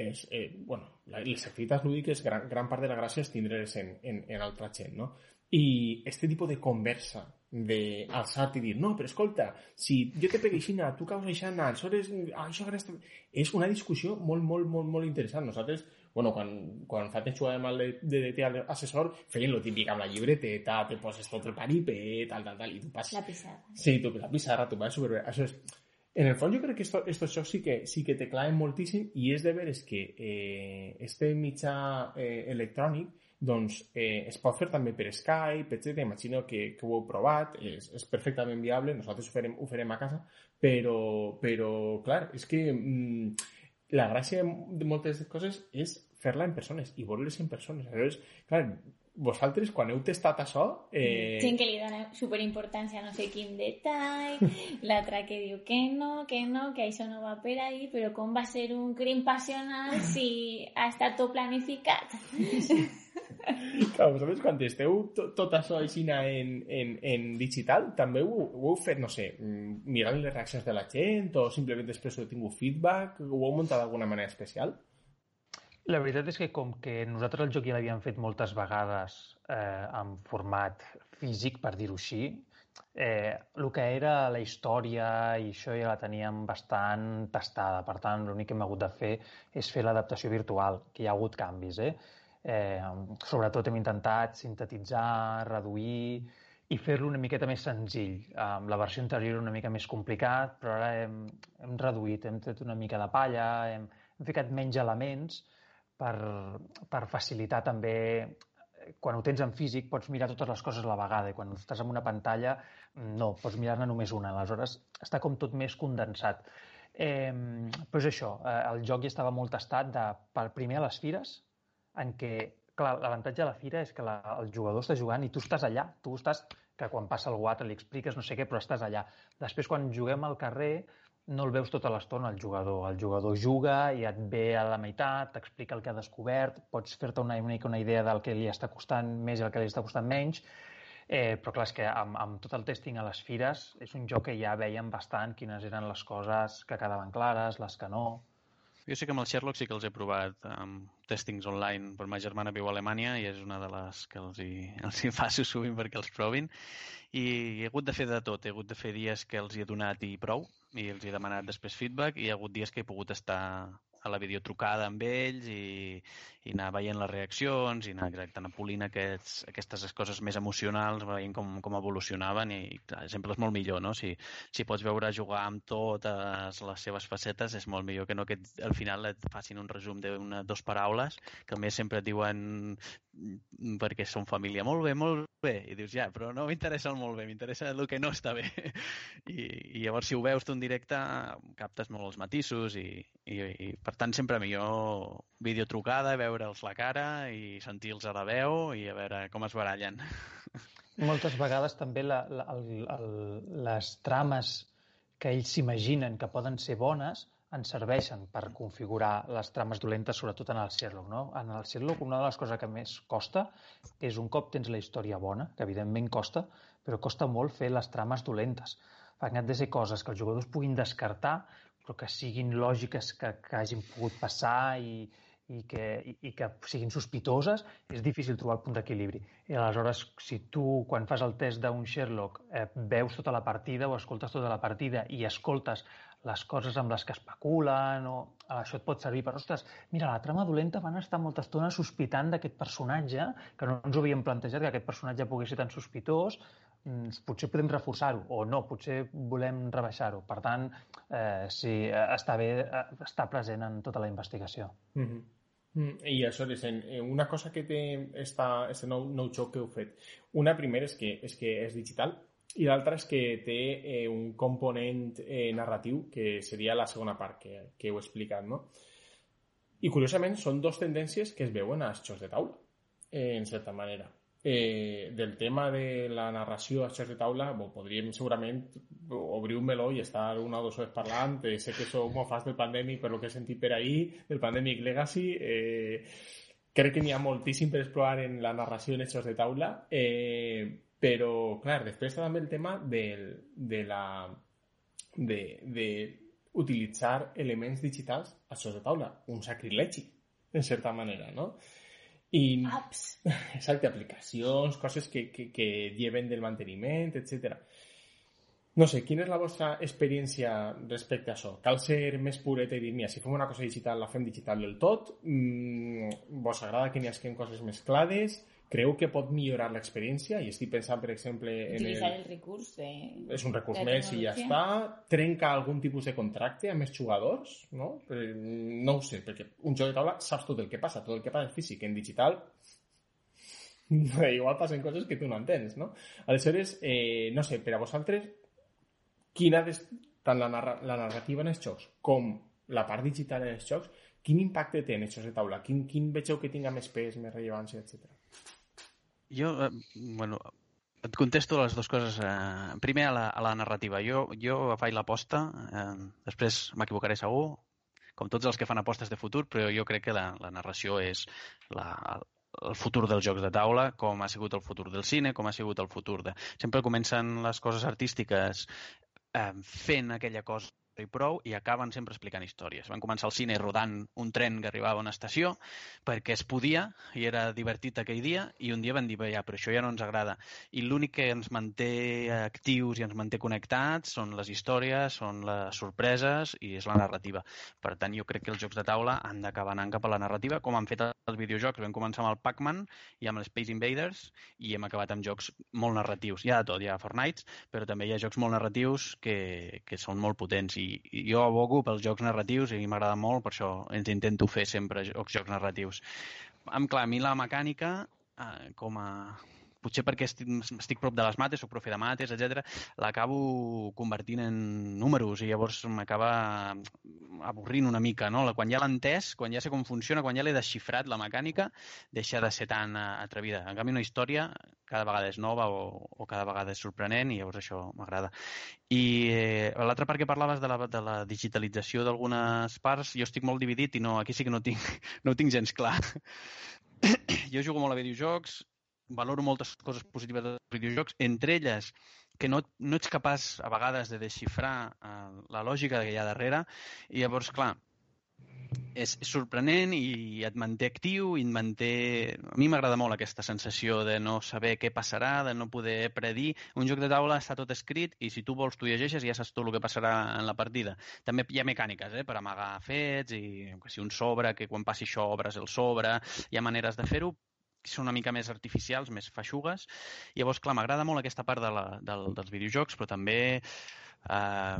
és, eh, bueno, les activitats lúdiques, gran, gran part de la gràcia és tindre's en, en, en altra gent, no? I este tipus de conversa de alçar-te i dir, no, però escolta, si jo te pegué aixina, tu caus aixina, aleshores, ah, això aquesta... És una discussió molt, molt, molt, molt interessant. Nosaltres, bueno, quan, quan fa temps jugàvem al de, de, de assessor, feien lo típic amb la llibreteta, te poses tot el paripé, tal, tal, tal, i tu passes... La pissarra. Sí, tu, la pissarra, tu vas superbé. Això és... En el fons jo crec que esto, estos jocs sí que, sí que te claven moltíssim i és de veres que eh, este mitjà eh, electrònic doncs eh, es pot fer també per Skype, etc. Imagino que, que ho heu provat, és, és perfectament viable, nosaltres ho farem, ho farem a casa, però, però clar, és que mm, la gràcia de moltes coses és fer-la en persones i veure-les en persones. Aleshores, clar, vosaltres, quan heu tastat això... Eh... Gent que li dona superimportància a no sé quin detall, (laughs) l'altra que diu que no, que no, que això no va per ahí, però com va ser un crim passional (laughs) si ha estat tot planificat? Clar, vosaltres quan esteu tot, tot això així en, en, en digital, també ho, ho heu fet, no sé, mm, mirant les reaccions de la gent o simplement després heu tingut feedback? Ho heu muntat d'alguna manera especial? La veritat és que com que nosaltres el joc ja l'havíem fet moltes vegades eh, en format físic, per dir-ho així, eh, el que era la història i això ja la teníem bastant tastada. Per tant, l'únic que hem hagut de fer és fer l'adaptació virtual, que hi ha hagut canvis. Eh? Eh, sobretot hem intentat sintetitzar, reduir i fer-lo una miqueta més senzill. Um, la versió anterior era una mica més complicat, però ara hem, hem reduït, hem tret una mica de palla, hem, hem ficat menys elements per, per facilitar també quan ho tens en físic pots mirar totes les coses a la vegada i quan estàs en una pantalla no, pots mirar-ne només una. Aleshores està com tot més condensat. Eh, però és això, eh, el joc ja estava molt tastat de, per primer a les fires, en què, clar, l'avantatge de la fira és que la, el jugador està jugant i tu estàs allà, tu estàs, que quan passa algú altre li expliques no sé què, però estàs allà. Després, quan juguem al carrer, no el veus tota l'estona, el jugador. El jugador juga i et ve a la meitat, t'explica el que ha descobert, pots fer-te una, una, una idea del que li està costant més i el que li està costant menys, eh, però clar, és que amb, amb tot el testing a les fires és un joc que ja veiem bastant quines eren les coses que quedaven clares, les que no... Jo sé que amb el Sherlock sí que els he provat amb testings online, però ma germana viu a Alemanya i és una de les que els hi, (laughs) els hi faço sovint perquè els provin. I he hagut de fer de tot. He hagut de fer dies que els hi he donat i prou, i els he demanat després feedback, i hi ha hagut dies que he pogut estar a la videotrucada amb ells i, i anar veient les reaccions i anar exacte, anar polint aquests, aquestes coses més emocionals, veient com, com evolucionaven i clar, sempre és molt millor, no? Si, si pots veure jugar amb totes les seves facetes és molt millor que no que al final et facin un resum d'una dos paraules que a més sempre et diuen perquè són família. Molt bé, molt bé. I dius ja, però no m'interessa el molt bé m'interessa el que no està bé. (laughs) I, i llavors si ho veus tu en directe captes molt els matisos i, i, i per tant sempre millor videotrucada, veure'ls la cara i sentir-los a la veu i a veure com es barallen. (laughs) Moltes vegades també la, la, el, el, les trames que ells s'imaginen que poden ser bones ens serveixen per configurar les trames dolentes, sobretot en el Sherlock. No? En el Sherlock una de les coses que més costa és un cop tens la història bona, que evidentment costa, però costa molt fer les trames dolentes. Perquè han de ser coses que els jugadors puguin descartar però que siguin lògiques que, que hagin pogut passar i, i que, i, i que siguin sospitoses, és difícil trobar el punt d'equilibri. I aleshores, si tu, quan fas el test d'un Sherlock, eh, veus tota la partida o escoltes tota la partida i escoltes les coses amb les que especulen o això et pot servir per, ostres, mira, la trama dolenta van estar molta estona sospitant d'aquest personatge, que no ens ho havíem plantejat, que aquest personatge pogués ser tan sospitós, mm, potser podem reforçar-ho o no, potser volem rebaixar-ho. Per tant, eh, sí, eh, està bé eh, estar present en tota la investigació. Mm -hmm. Mm, I això és una cosa que té este nou, nou joc que heu fet. Una primera és que és, que és digital i l'altra és que té eh, un component eh, narratiu que seria la segona part que, que heu explicat, no? I curiosament són dues tendències que es veuen als jocs de taula, eh, en certa manera eh, del tema de la narració a xers de taula, bo, podríem segurament obrir un meló i estar una o dues hores parlant. Eh, sé que sou molt fans del Pandemic, per lo que he sentit per ahir, del Pandemic Legacy. Eh, crec que n'hi ha moltíssim per explorar en la narració en xers de taula, eh, però, clar, després també el tema del, de la de, de utilitzar elements digitals a de taula, un sacrilegi, en certa manera, no? I, Apps. (laughs) Exacte, aplicacions, coses que, que, que lleven del manteniment, etc. No sé, quina és la vostra experiència respecte a això? Cal ser més pureta i dir, mira, si fem una cosa digital, la fem digital del tot? Mm, vos agrada que n'hi hagi coses més clares? Creu que pot millorar l'experiència? I estic pensant, per exemple... En Utilitzar el, el recurs de... És un recurs més i ja està. Trenca algun tipus de contracte amb els jugadors, no? No ho sé, perquè un joc de taula saps tot el que passa, tot el que passa en físic. En digital (laughs) igual passen coses que tu no entens, no? Aleshores, eh, no sé, per a vosaltres, quina des... tant la, narra... la narrativa en els jocs com la part digital en els jocs, quin impacte té en els jocs de taula? Quin, quin vegeu que tinga més pes, més rellevància, etc. Jo, eh, bueno, et contesto les dues coses. Eh, primer, a la, a la narrativa. Jo, jo faig l'aposta, eh, després m'equivocaré segur, com tots els que fan apostes de futur, però jo crec que la, la narració és la, el, futur dels jocs de taula, com ha sigut el futur del cine, com ha sigut el futur de... Sempre comencen les coses artístiques eh, fent aquella cosa i prou i acaben sempre explicant històries. Van començar al cine rodant un tren que arribava a una estació perquè es podia i era divertit aquell dia i un dia van dir, ja, però això ja no ens agrada. I l'únic que ens manté actius i ens manté connectats són les històries, són les sorpreses i és la narrativa. Per tant, jo crec que els jocs de taula han d'acabar anant cap a la narrativa, com han fet els videojocs. Vam començar amb el Pac-Man i amb l'Space Invaders i hem acabat amb jocs molt narratius. Hi ha de tot, hi ha Fortnite, però també hi ha jocs molt narratius que, que són molt potents i jo abogo pels jocs narratius i m'agrada molt, per això ens intento fer sempre jocs, jocs narratius. Amb clar, a mi la mecànica, eh, com a potser perquè estic, estic prop de les mates, soc profe de mates, etc, l'acabo convertint en números i llavors m'acaba avorrint una mica, no? Quan ja l'he entès, quan ja sé com funciona, quan ja l'he desxifrat, la mecànica, deixa de ser tan eh, atrevida. En canvi, una història cada vegada és nova o, o cada vegada és sorprenent i llavors això m'agrada. I eh, l'altra part que parlaves de la, de la digitalització d'algunes parts, jo estic molt dividit i no, aquí sí que no tinc, (laughs) no tinc gens clar. (coughs) jo jugo molt a videojocs, valoro moltes coses positives dels videojocs, entre elles que no, no ets capaç a vegades de desxifrar eh, la lògica que hi ha darrere i llavors, clar, és, sorprenent i et manté actiu i et manté... A mi m'agrada molt aquesta sensació de no saber què passarà, de no poder predir. Un joc de taula està tot escrit i si tu vols tu llegeixes ja saps tu el que passarà en la partida. També hi ha mecàniques eh, per amagar fets i si un sobre, que quan passi això obres el sobre, hi ha maneres de fer-ho, són una mica més artificials, més feixugues. Llavors, clar, m'agrada molt aquesta part de la, del, dels videojocs, però també eh,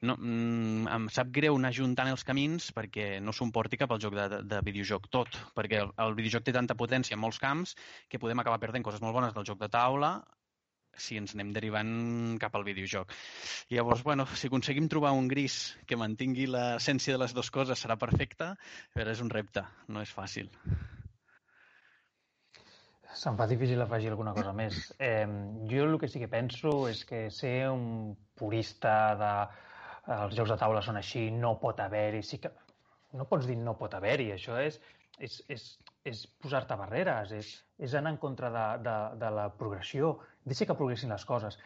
no, mm, em sap greu anar juntant els camins perquè no s'emporti cap al joc de, de, de videojoc tot, perquè el, el videojoc té tanta potència en molts camps que podem acabar perdent coses molt bones del joc de taula si ens anem derivant cap al videojoc. Llavors, bueno, si aconseguim trobar un gris que mantingui l'essència de les dues coses serà perfecte, però és un repte, no és fàcil. Se'm fa difícil afegir alguna cosa més. Eh, jo el que sí que penso és que ser un purista de els jocs de taula són així, no pot haver-hi... Sí que... No pots dir no pot haver-hi, això és, és, és, és posar-te barreres, és, és anar en contra de, de, de la progressió. Deixa que progressin les coses.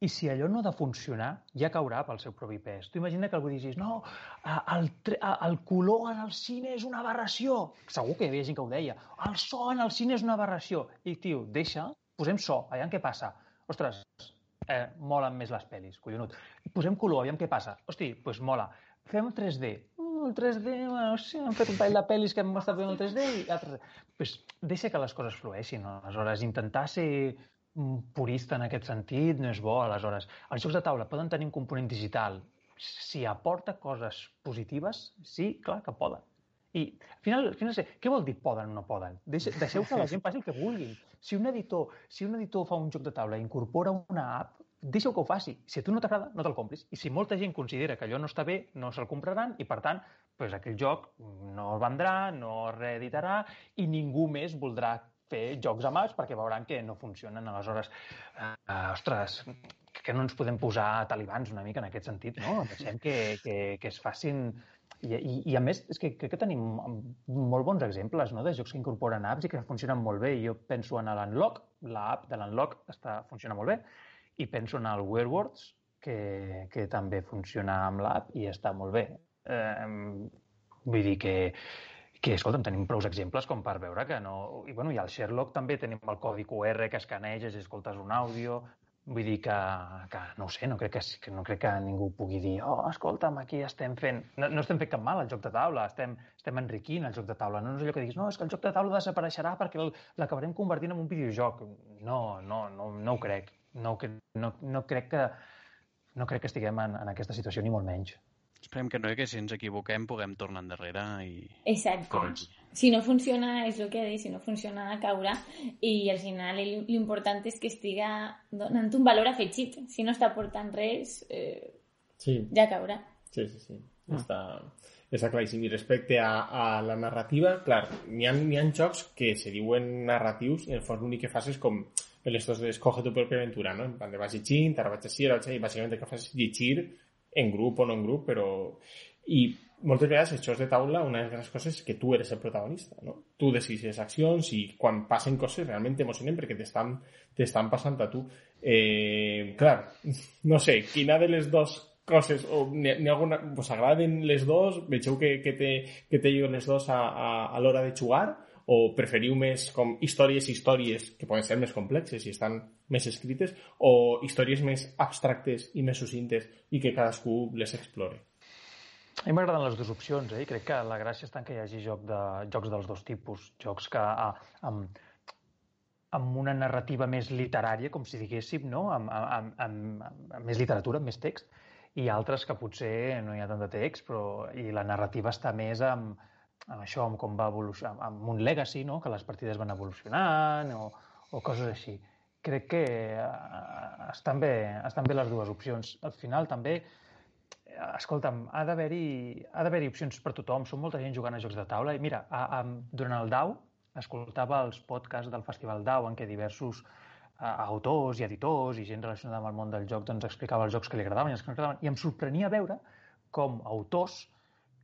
I si allò no ha de funcionar, ja caurà pel seu propi pes. Tu imagina que algú digis, no, el, el color en el cine és una aberració. Segur que hi havia gent que ho deia. El so en el cine és una aberració. I, tio, deixa, posem so, aviam què passa. Ostres, eh, molen més les pel·lis, collonut. Posem color, aviam què passa. Hosti, doncs pues mola. Fem 3D. Mm, el 3D, bueno, sí, hem fet un parell de pel·lis que hem estat veient el 3D i. Pues deixa que les coses flueixin. No? Aleshores, intentar ser purista en aquest sentit, no és bo, aleshores. Els jocs de taula poden tenir un component digital. Si aporta coses positives, sí, clar que poden. I al final, al final què vol dir poden o no poden? Deixeu, deixeu que la gent faci el que vulguin. Si un editor, si un editor fa un joc de taula i incorpora una app, deixa que ho faci. Si a tu no t'agrada, no te'l compris. I si molta gent considera que allò no està bé, no se'l compraran i, per tant, pues, aquell joc no es vendrà, no es reeditarà i ningú més voldrà fer jocs amb apps perquè veuran que no funcionen. Aleshores, eh, ostres, que no ens podem posar talibans una mica en aquest sentit, no? (laughs) Deixem que, que, que es facin i, i, I a més, és que crec que tenim molt bons exemples no? de jocs que incorporen apps i que funcionen molt bé. Jo penso en l'Unlock, l'app de l'Unlock està, funciona molt bé, i penso en el Weirwords, que, que també funciona amb l'app i està molt bé. Eh, vull dir que, que, escolta'm, tenim prou exemples com per veure que no... I, bueno, i al Sherlock també tenim el codi QR que escaneges i escoltes un àudio, Vull dir que, que no ho sé, no crec que, que, no crec que ningú pugui dir oh, escolta'm, aquí estem fent... No, no estem fent cap mal al joc de taula, estem, estem enriquint el joc de taula. No és allò que diguis, no, és que el joc de taula desapareixerà perquè l'acabarem convertint en un videojoc. No, no, no, no ho crec. No, no, no crec que no crec que estiguem en, en aquesta situació, ni molt menys. Esperem que no, que si ens equivoquem puguem tornar endarrere i... Exacte. Corregir. Si no funciona, és el que dit, si no funciona, caurà. I al final l'important és que estiga donant un valor afegit. Si no està portant res, eh, sí. ja caurà. Sí, sí, sí. Ah. Està, està claríssim. I respecte a, a la narrativa, clar, n'hi ha, ha jocs que se diuen narratius i en el fons l'únic que fas és com estos de escoge tu pròpia aventura, no? En plan de vas llegint, ara vaig així, ara vaig així, i bàsicament el que fas és llegir en grup o no en grup, però... I moltes vegades els jocs de taula, una de les coses és que tu eres el protagonista, no? Tu decidis les accions i quan passen coses realment t'emocionen perquè t'estan passant a tu. Eh, clar, (laughs) no sé, quina de les dues coses, o n'hi ha alguna... Us agraden les dues? Vegeu que, que, te, que te lleguen les dues a, a, a l'hora de jugar? O preferiu més com històries i històries que poden ser més complexes i estan més escrites o històries més abstractes i més sucintes i que cadascú les explore? A mi m'agraden les dues opcions, eh? crec que la gràcia està en que hi hagi joc de, jocs dels dos tipus, jocs que ah, amb, amb una narrativa més literària, com si diguéssim, no? amb, amb, amb, amb més literatura, amb més text, i altres que potser no hi ha tant de text, però i la narrativa està més amb, amb això, amb com va evolucionar, amb un legacy, no? que les partides van evolucionant o, o coses així. Crec que eh, estan, bé, estan bé les dues opcions. Al final també, escolta'm, ha d'haver-hi opcions per tothom. Som molta gent jugant a jocs de taula. I mira, a, a, durant el DAO escoltava els podcasts del Festival DAO en què diversos a, eh, autors i editors i gent relacionada amb el món del joc doncs, explicava els jocs que li agradaven i els que no agradaven. I em sorprenia veure com autors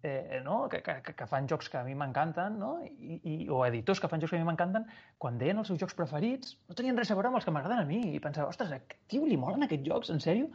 eh, no? que, que, que fan jocs que a mi m'encanten, no? I, i, o editors que fan jocs que a mi m'encanten, quan deien els seus jocs preferits, no tenien res a veure amb els que m'agraden a mi. I pensava, ostres, a tio li molen aquests jocs, en sèrio?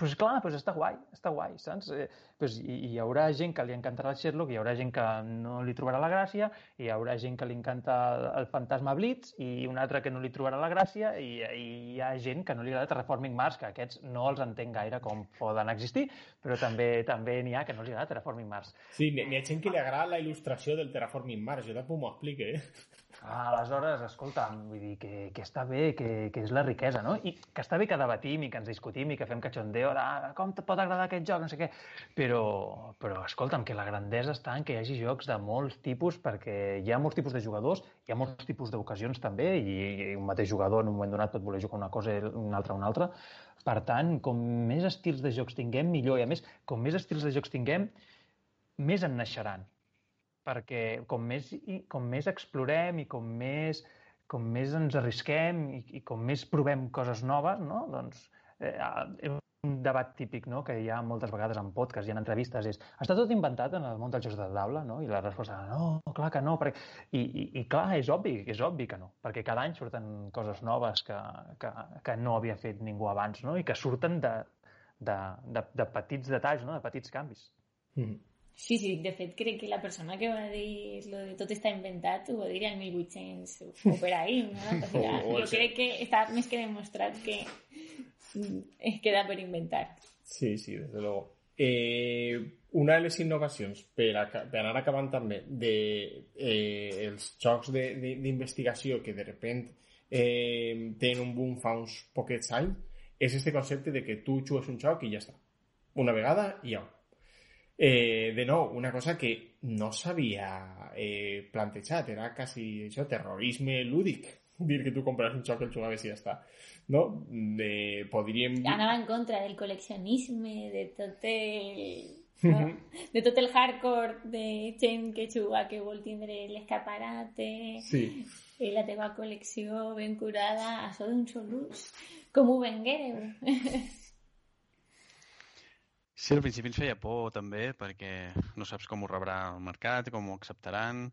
Pues clar, pues està guai, està guai, saps? Eh, pues hi, hi haurà gent que li encantarà el Sherlock, hi haurà gent que no li trobarà la gràcia, hi haurà gent que li encanta el, el fantasma Blitz i un altre que no li trobarà la gràcia i, i hi ha gent que no li agrada Terraforming Mars, que aquests no els entenc gaire com poden existir, però també també n'hi ha que no li agrada Terraforming Mars. Sí, n'hi ha gent que li agrada la il·lustració del Terraforming Mars, jo tampoc m'ho explico, eh? Aleshores, escolta, vull dir que, que està bé, que, que és la riquesa, no? I que està bé que debatim i que ens discutim i que fem cachondeo de ah, com te pot agradar aquest joc, no sé què, però, però escolta'm, que la grandesa està en que hi hagi jocs de molts tipus perquè hi ha molts tipus de jugadors, hi ha molts tipus d'ocasions també i, i un mateix jugador en un moment donat pot voler jugar una cosa una altra una altra. Per tant, com més estils de jocs tinguem, millor. I a més, com més estils de jocs tinguem, més en naixeran perquè com més, com més explorem i com més, com més ens arrisquem i, i com més provem coses noves, no? doncs eh, un debat típic no? que hi ha moltes vegades en podcast i en entrevistes és està tot inventat en el món dels jocs de taula? No? I la resposta no, clar que no. Perquè... I, i, I clar, és obvi, és obvi que no, perquè cada any surten coses noves que, que, que no havia fet ningú abans no? i que surten de, de, de, de petits detalls, no? de petits canvis. Mm. Sí, sí, de fet crec que la persona que va dir lo de tot està inventat ho va dir al 1800 o per ahí, no? (laughs) O sigui, jo crec que està més que demostrat que es queda per inventar. Sí, sí, des de luego. Eh, una de les innovacions per, a, per anar acabant també de eh, els jocs d'investigació que de repent eh, tenen un boom fa uns poquets anys, és este concepte de que tu jugues un joc i ja està. Una vegada i ja. Eh, de nou, una cosa que no s'havia eh, plantejat, era quasi això, terrorisme lúdic, (laughs) dir que tu compres un joc i el jugaves i ja està. No? De, podríem... Anava en contra del col·leccionisme, de tot el... No? (laughs) de tot el hardcore de gent que juga que vol tindre l'escaparate Sí. i la teva col·lecció ben curada, això d'un sol ús. Com ho venguéreu? (laughs) Sí, al principi ens feia por també perquè no saps com ho rebrà el mercat, com ho acceptaran.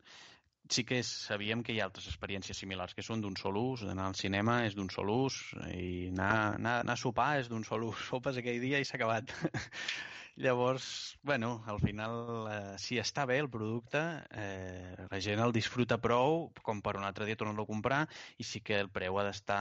Sí que sabíem que hi ha altres experiències similars que són d'un sol ús, anar al cinema és d'un sol ús i anar, anar, anar a sopar és d'un sol ús. (laughs) Sopes aquell dia i s'ha acabat. Llavors, bueno, al final, eh, si està bé el producte, eh, la gent el disfruta prou com per un altre dia tornar-lo a comprar i sí que el preu ha d'estar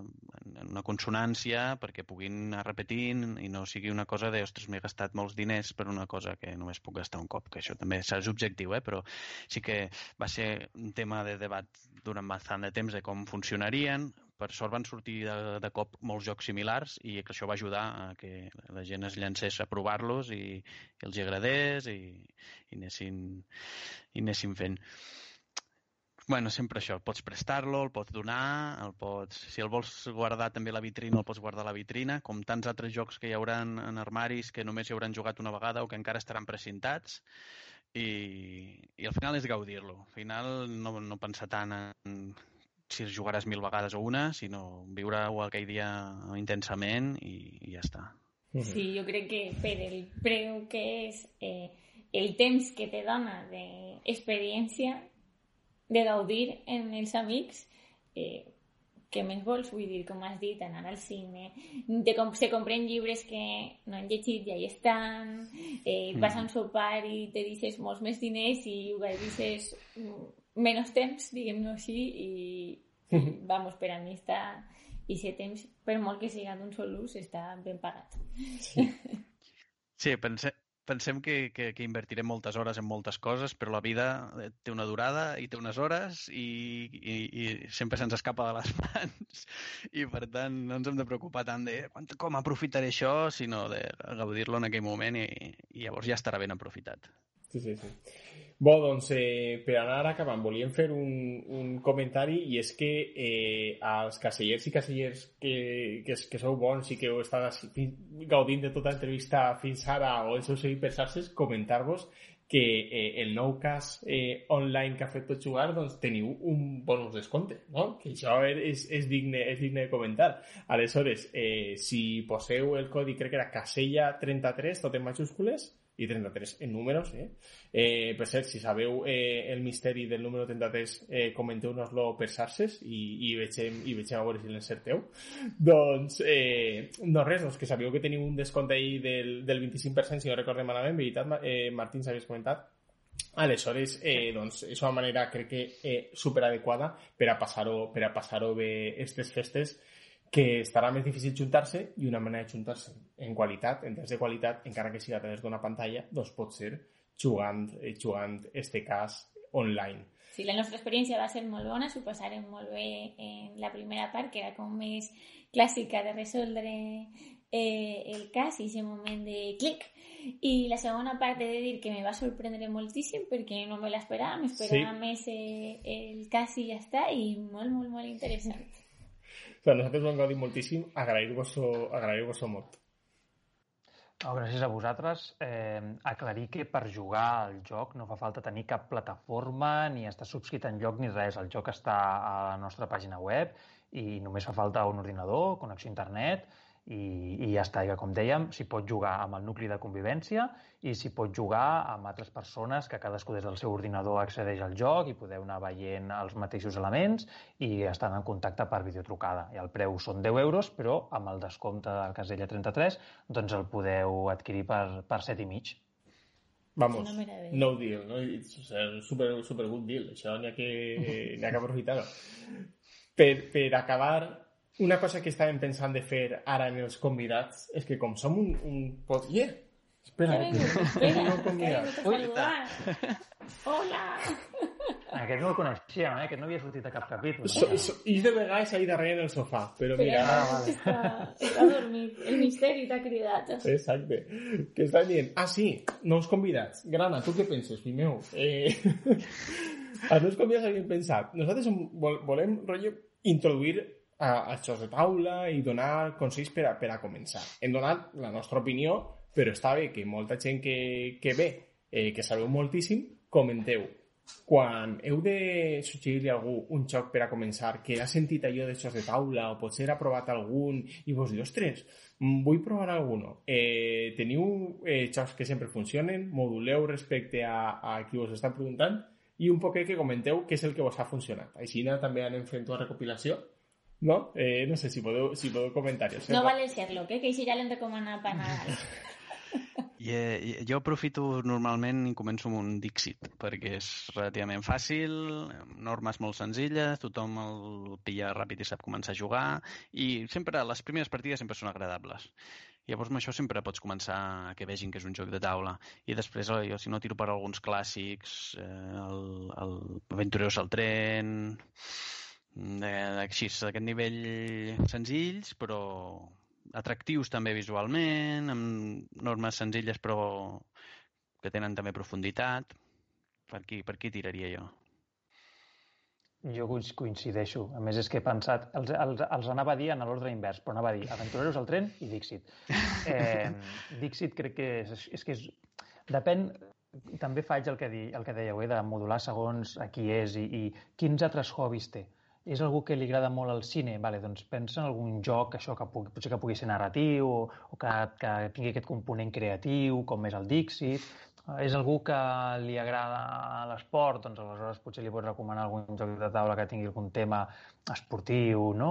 en una consonància perquè puguin anar repetint i no sigui una cosa de, ostres, m'he gastat molts diners per una cosa que només puc gastar un cop, que això també és subjectiu, eh? però sí que va ser un tema de debat durant bastant de temps de com funcionarien, per sort van sortir de, de cop molts jocs similars i això va ajudar a que la gent es llancés a provar-los i, i els agradés i, i, anessin, i anessin fent. Bueno, sempre això, pots prestar-lo, el pots donar, el pots... si el vols guardar també la vitrina, el pots guardar la vitrina, com tants altres jocs que hi haurà en armaris que només hi hauran jugat una vegada o que encara estaran precintats i, i al final és gaudir-lo. Al final no, no pensar tant en si jugaràs mil vegades o una, sinó viure-ho aquell dia intensament i, i ja està. Sí, jo crec que per el preu que és eh, el temps que te dona d'experiència, de gaudir en els amics, eh, què més vols? Vull dir, com has dit, anar al cine, te com se compren llibres que no han llegit i ahí estan, eh, vas a un sopar i te deixes molts més diners i ho deixes menys temps, diguem-ho així, i, i vamos, per a mi està i si temps, per molt que siga d'un sol ús, està ben pagat. Sí, (laughs) sí pense, pensem que, que, que invertirem moltes hores en moltes coses, però la vida eh, té una durada i té unes hores i, i, i sempre se'ns escapa de les (laughs) mans i per tant no ens hem de preocupar tant de com aprofitaré això, sinó de gaudir-lo en aquell moment i, i llavors ja estarà ben aprofitat. Sí, sí, sí. Bo, doncs, eh, per anar acabant, volíem fer un, un comentari i és que eh, als casellers i casellers que, que, que sou bons i que heu estat gaudint de tota l'entrevista fins ara o el seu seguit per xarxes, comentar-vos que eh, el nou cas eh, online que ha fet tot jugar, doncs teniu un bonus descompte, no? Que això és, és, digne, és digne de comentar. Aleshores, eh, si poseu el codi, crec que era casella33, tot en majúscules, i 33 en números, eh? eh per cert, si sabeu eh, el misteri del número 33, eh, comenteu-nos-lo per xarxes i, i, vegem, i vegem a veure si l'encerteu. (laughs) doncs, eh, no res, doncs que sabeu que teniu un descompte ahí del, del 25%, si no recordem malament, veritat, eh, Martín, s'havies comentat? Aleshores, eh, doncs, és una manera, crec que, eh, superadequada per a passar-ho per a passar bé aquestes festes que estarà més difícil juntar-se i una manera de juntar-se en qualitat, en temps de qualitat, encara que sigui a través d'una pantalla, doncs pot ser jugant, eh, jugant este cas online. Sí, la nostra experiència va ser molt bona, s'ho passarem molt bé en la primera part, que era com més clàssica de resoldre eh, el cas i aquest moment de clic. I la segona part he de dir que me va sorprendre moltíssim perquè no me l'esperava, m'esperava sí. més eh, el cas i ja està, i molt, molt, molt interessant. Sigui, nosaltres ho hem gaudit moltíssim, agrair-vos agrair molt. Oh, gràcies a vosaltres. Eh, aclarir que per jugar al joc no fa falta tenir cap plataforma ni estar subscrit en lloc ni res. El joc està a la nostra pàgina web i només fa falta un ordinador, connexió a internet i, i ja està. I com dèiem, s'hi pot jugar amb el nucli de convivència i s'hi pot jugar amb altres persones que cadascú des del seu ordinador accedeix al joc i podeu anar veient els mateixos elements i estan en contacte per videotrucada. I el preu són 10 euros, però amb el descompte del Casella 33 doncs el podeu adquirir per, per 7 i mig. Vamos, no deal, no? O sea, super, super good deal. Això n'hi ha que, ha que aprofitar-ho. (laughs) Per, per acabar, una cosa que estàvem pensant de fer ara en els convidats és que com som un, un pot... Yeah! Espera, que, que, un convidat. que Hola! (laughs) Aquest no el coneixíem, eh? Aquest no havia sortit a cap capítol. So, Eh? so, I de vegades ahí darrere en el sofà, però Però mira... Ah, vale. està, està dormit. El misteri t'ha cridat. Exacte. Que estan dient, ah, sí, nous convidats. Grana, tu què penses, fill meu? Eh... (laughs) els nous convidats havien pensat, nosaltres vol volem, rotllo, introduir a, a jocs de taula i donar consells per a, per a començar. Hem donat la nostra opinió, però està bé que molta gent que, que ve, eh, que sabeu moltíssim, comenteu. Quan heu de suggerir a algú un joc per a començar que ha sentit allò de jocs de taula o potser ha provat algun i vos diu, ostres, mm, vull provar alguno. Eh, teniu eh, jocs que sempre funcionen? Moduleu respecte a, a qui vos està preguntant? I un poquet que comenteu què és el que vos ha funcionat. Així també anem fent una recopilació. No? Eh, no sé si podeu, si podeu comentar-ho. No vale ser-lo, que, que això ja l'hem recomanat per Nadal. I, eh, jo aprofito normalment i començo amb un Dixit, perquè és relativament fàcil, normes molt senzilles, tothom el pilla ràpid i sap començar a jugar, i sempre les primeres partides sempre són agradables. Llavors amb això sempre pots començar a que vegin que és un joc de taula. I després, jo si no tiro per alguns clàssics, eh, el, el Aventureros al tren, de, així, d'aquest nivell senzills, però atractius també visualment, amb normes senzilles però que tenen també profunditat. Per aquí, per aquí tiraria jo. Jo coinc- coincideixo. A més, és que he pensat... Els, els, els anava a dir en l'ordre invers, però anava a dir Aventureros al tren i Dixit. (laughs) Eh, Dixit crec que és, és que és... Depèn... També faig el que, di, el que dèieu, eh, de modular segons a qui és i, i quins altres hobbies té. És algú que li agrada molt el cine? Vale, doncs pensa en algun joc això que pugui, potser que pugui ser narratiu o, o que, que tingui aquest component creatiu, com és el Dixit. És algú que li agrada l'esport, doncs aleshores potser li pots recomanar algun joc de taula que tingui algun tema esportiu, no?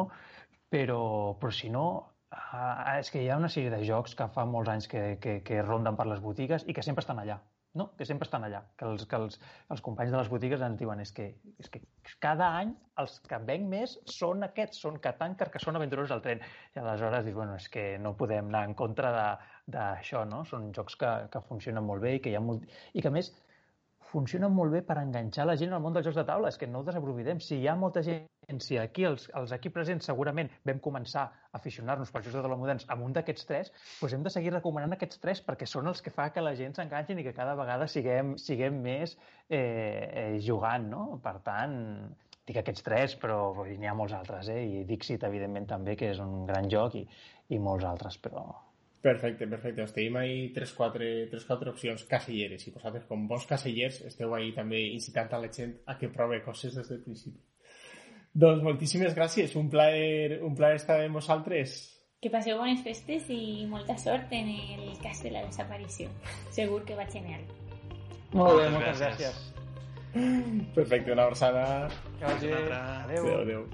Però, però si no, uh, és que hi ha una sèrie de jocs que fa molts anys que, que, que ronden per les botigues i que sempre estan allà, no? Que sempre estan allà. Que els, que els, els companys de les botigues ens diuen és que, és que cada any els que venc més són aquests, són Catan, Carcassona, Aventureros al tren. I aleshores dius, bueno, és que no podem anar en contra d'això, no? Són jocs que, que funcionen molt bé i que hi ha molt... I que més funcionen molt bé per enganxar la gent al món dels jocs de taula. És que no ho desaprofitem. Si hi ha molta gent, si aquí els, els aquí presents segurament vam començar a aficionar-nos per jocs de taula moderns amb un d'aquests tres, doncs hem de seguir recomanant aquests tres perquè són els que fa que la gent s'enganxin i que cada vegada siguem, siguem més eh, eh, jugant, no? Per tant, dic aquests tres, però n'hi ha molts altres, eh? I Dixit, evidentment, també, que és un gran joc, i, i molts altres, però Perfecte, perfecte. Us tenim ahí 3-4 opcions caselleres i vosaltres, com bons casellers, esteu ahí també incitant a la gent a que prove coses des del principi. Doncs moltíssimes gràcies, un plaer, un plaer estar amb vosaltres. Que passeu bones festes i molta sort en el cas de la desaparició. Segur que va genial. Molt bé, moltes gràcies. gràcies. Perfecte, una abraçada. Que vagi bé. Adéu. Adéu, adéu.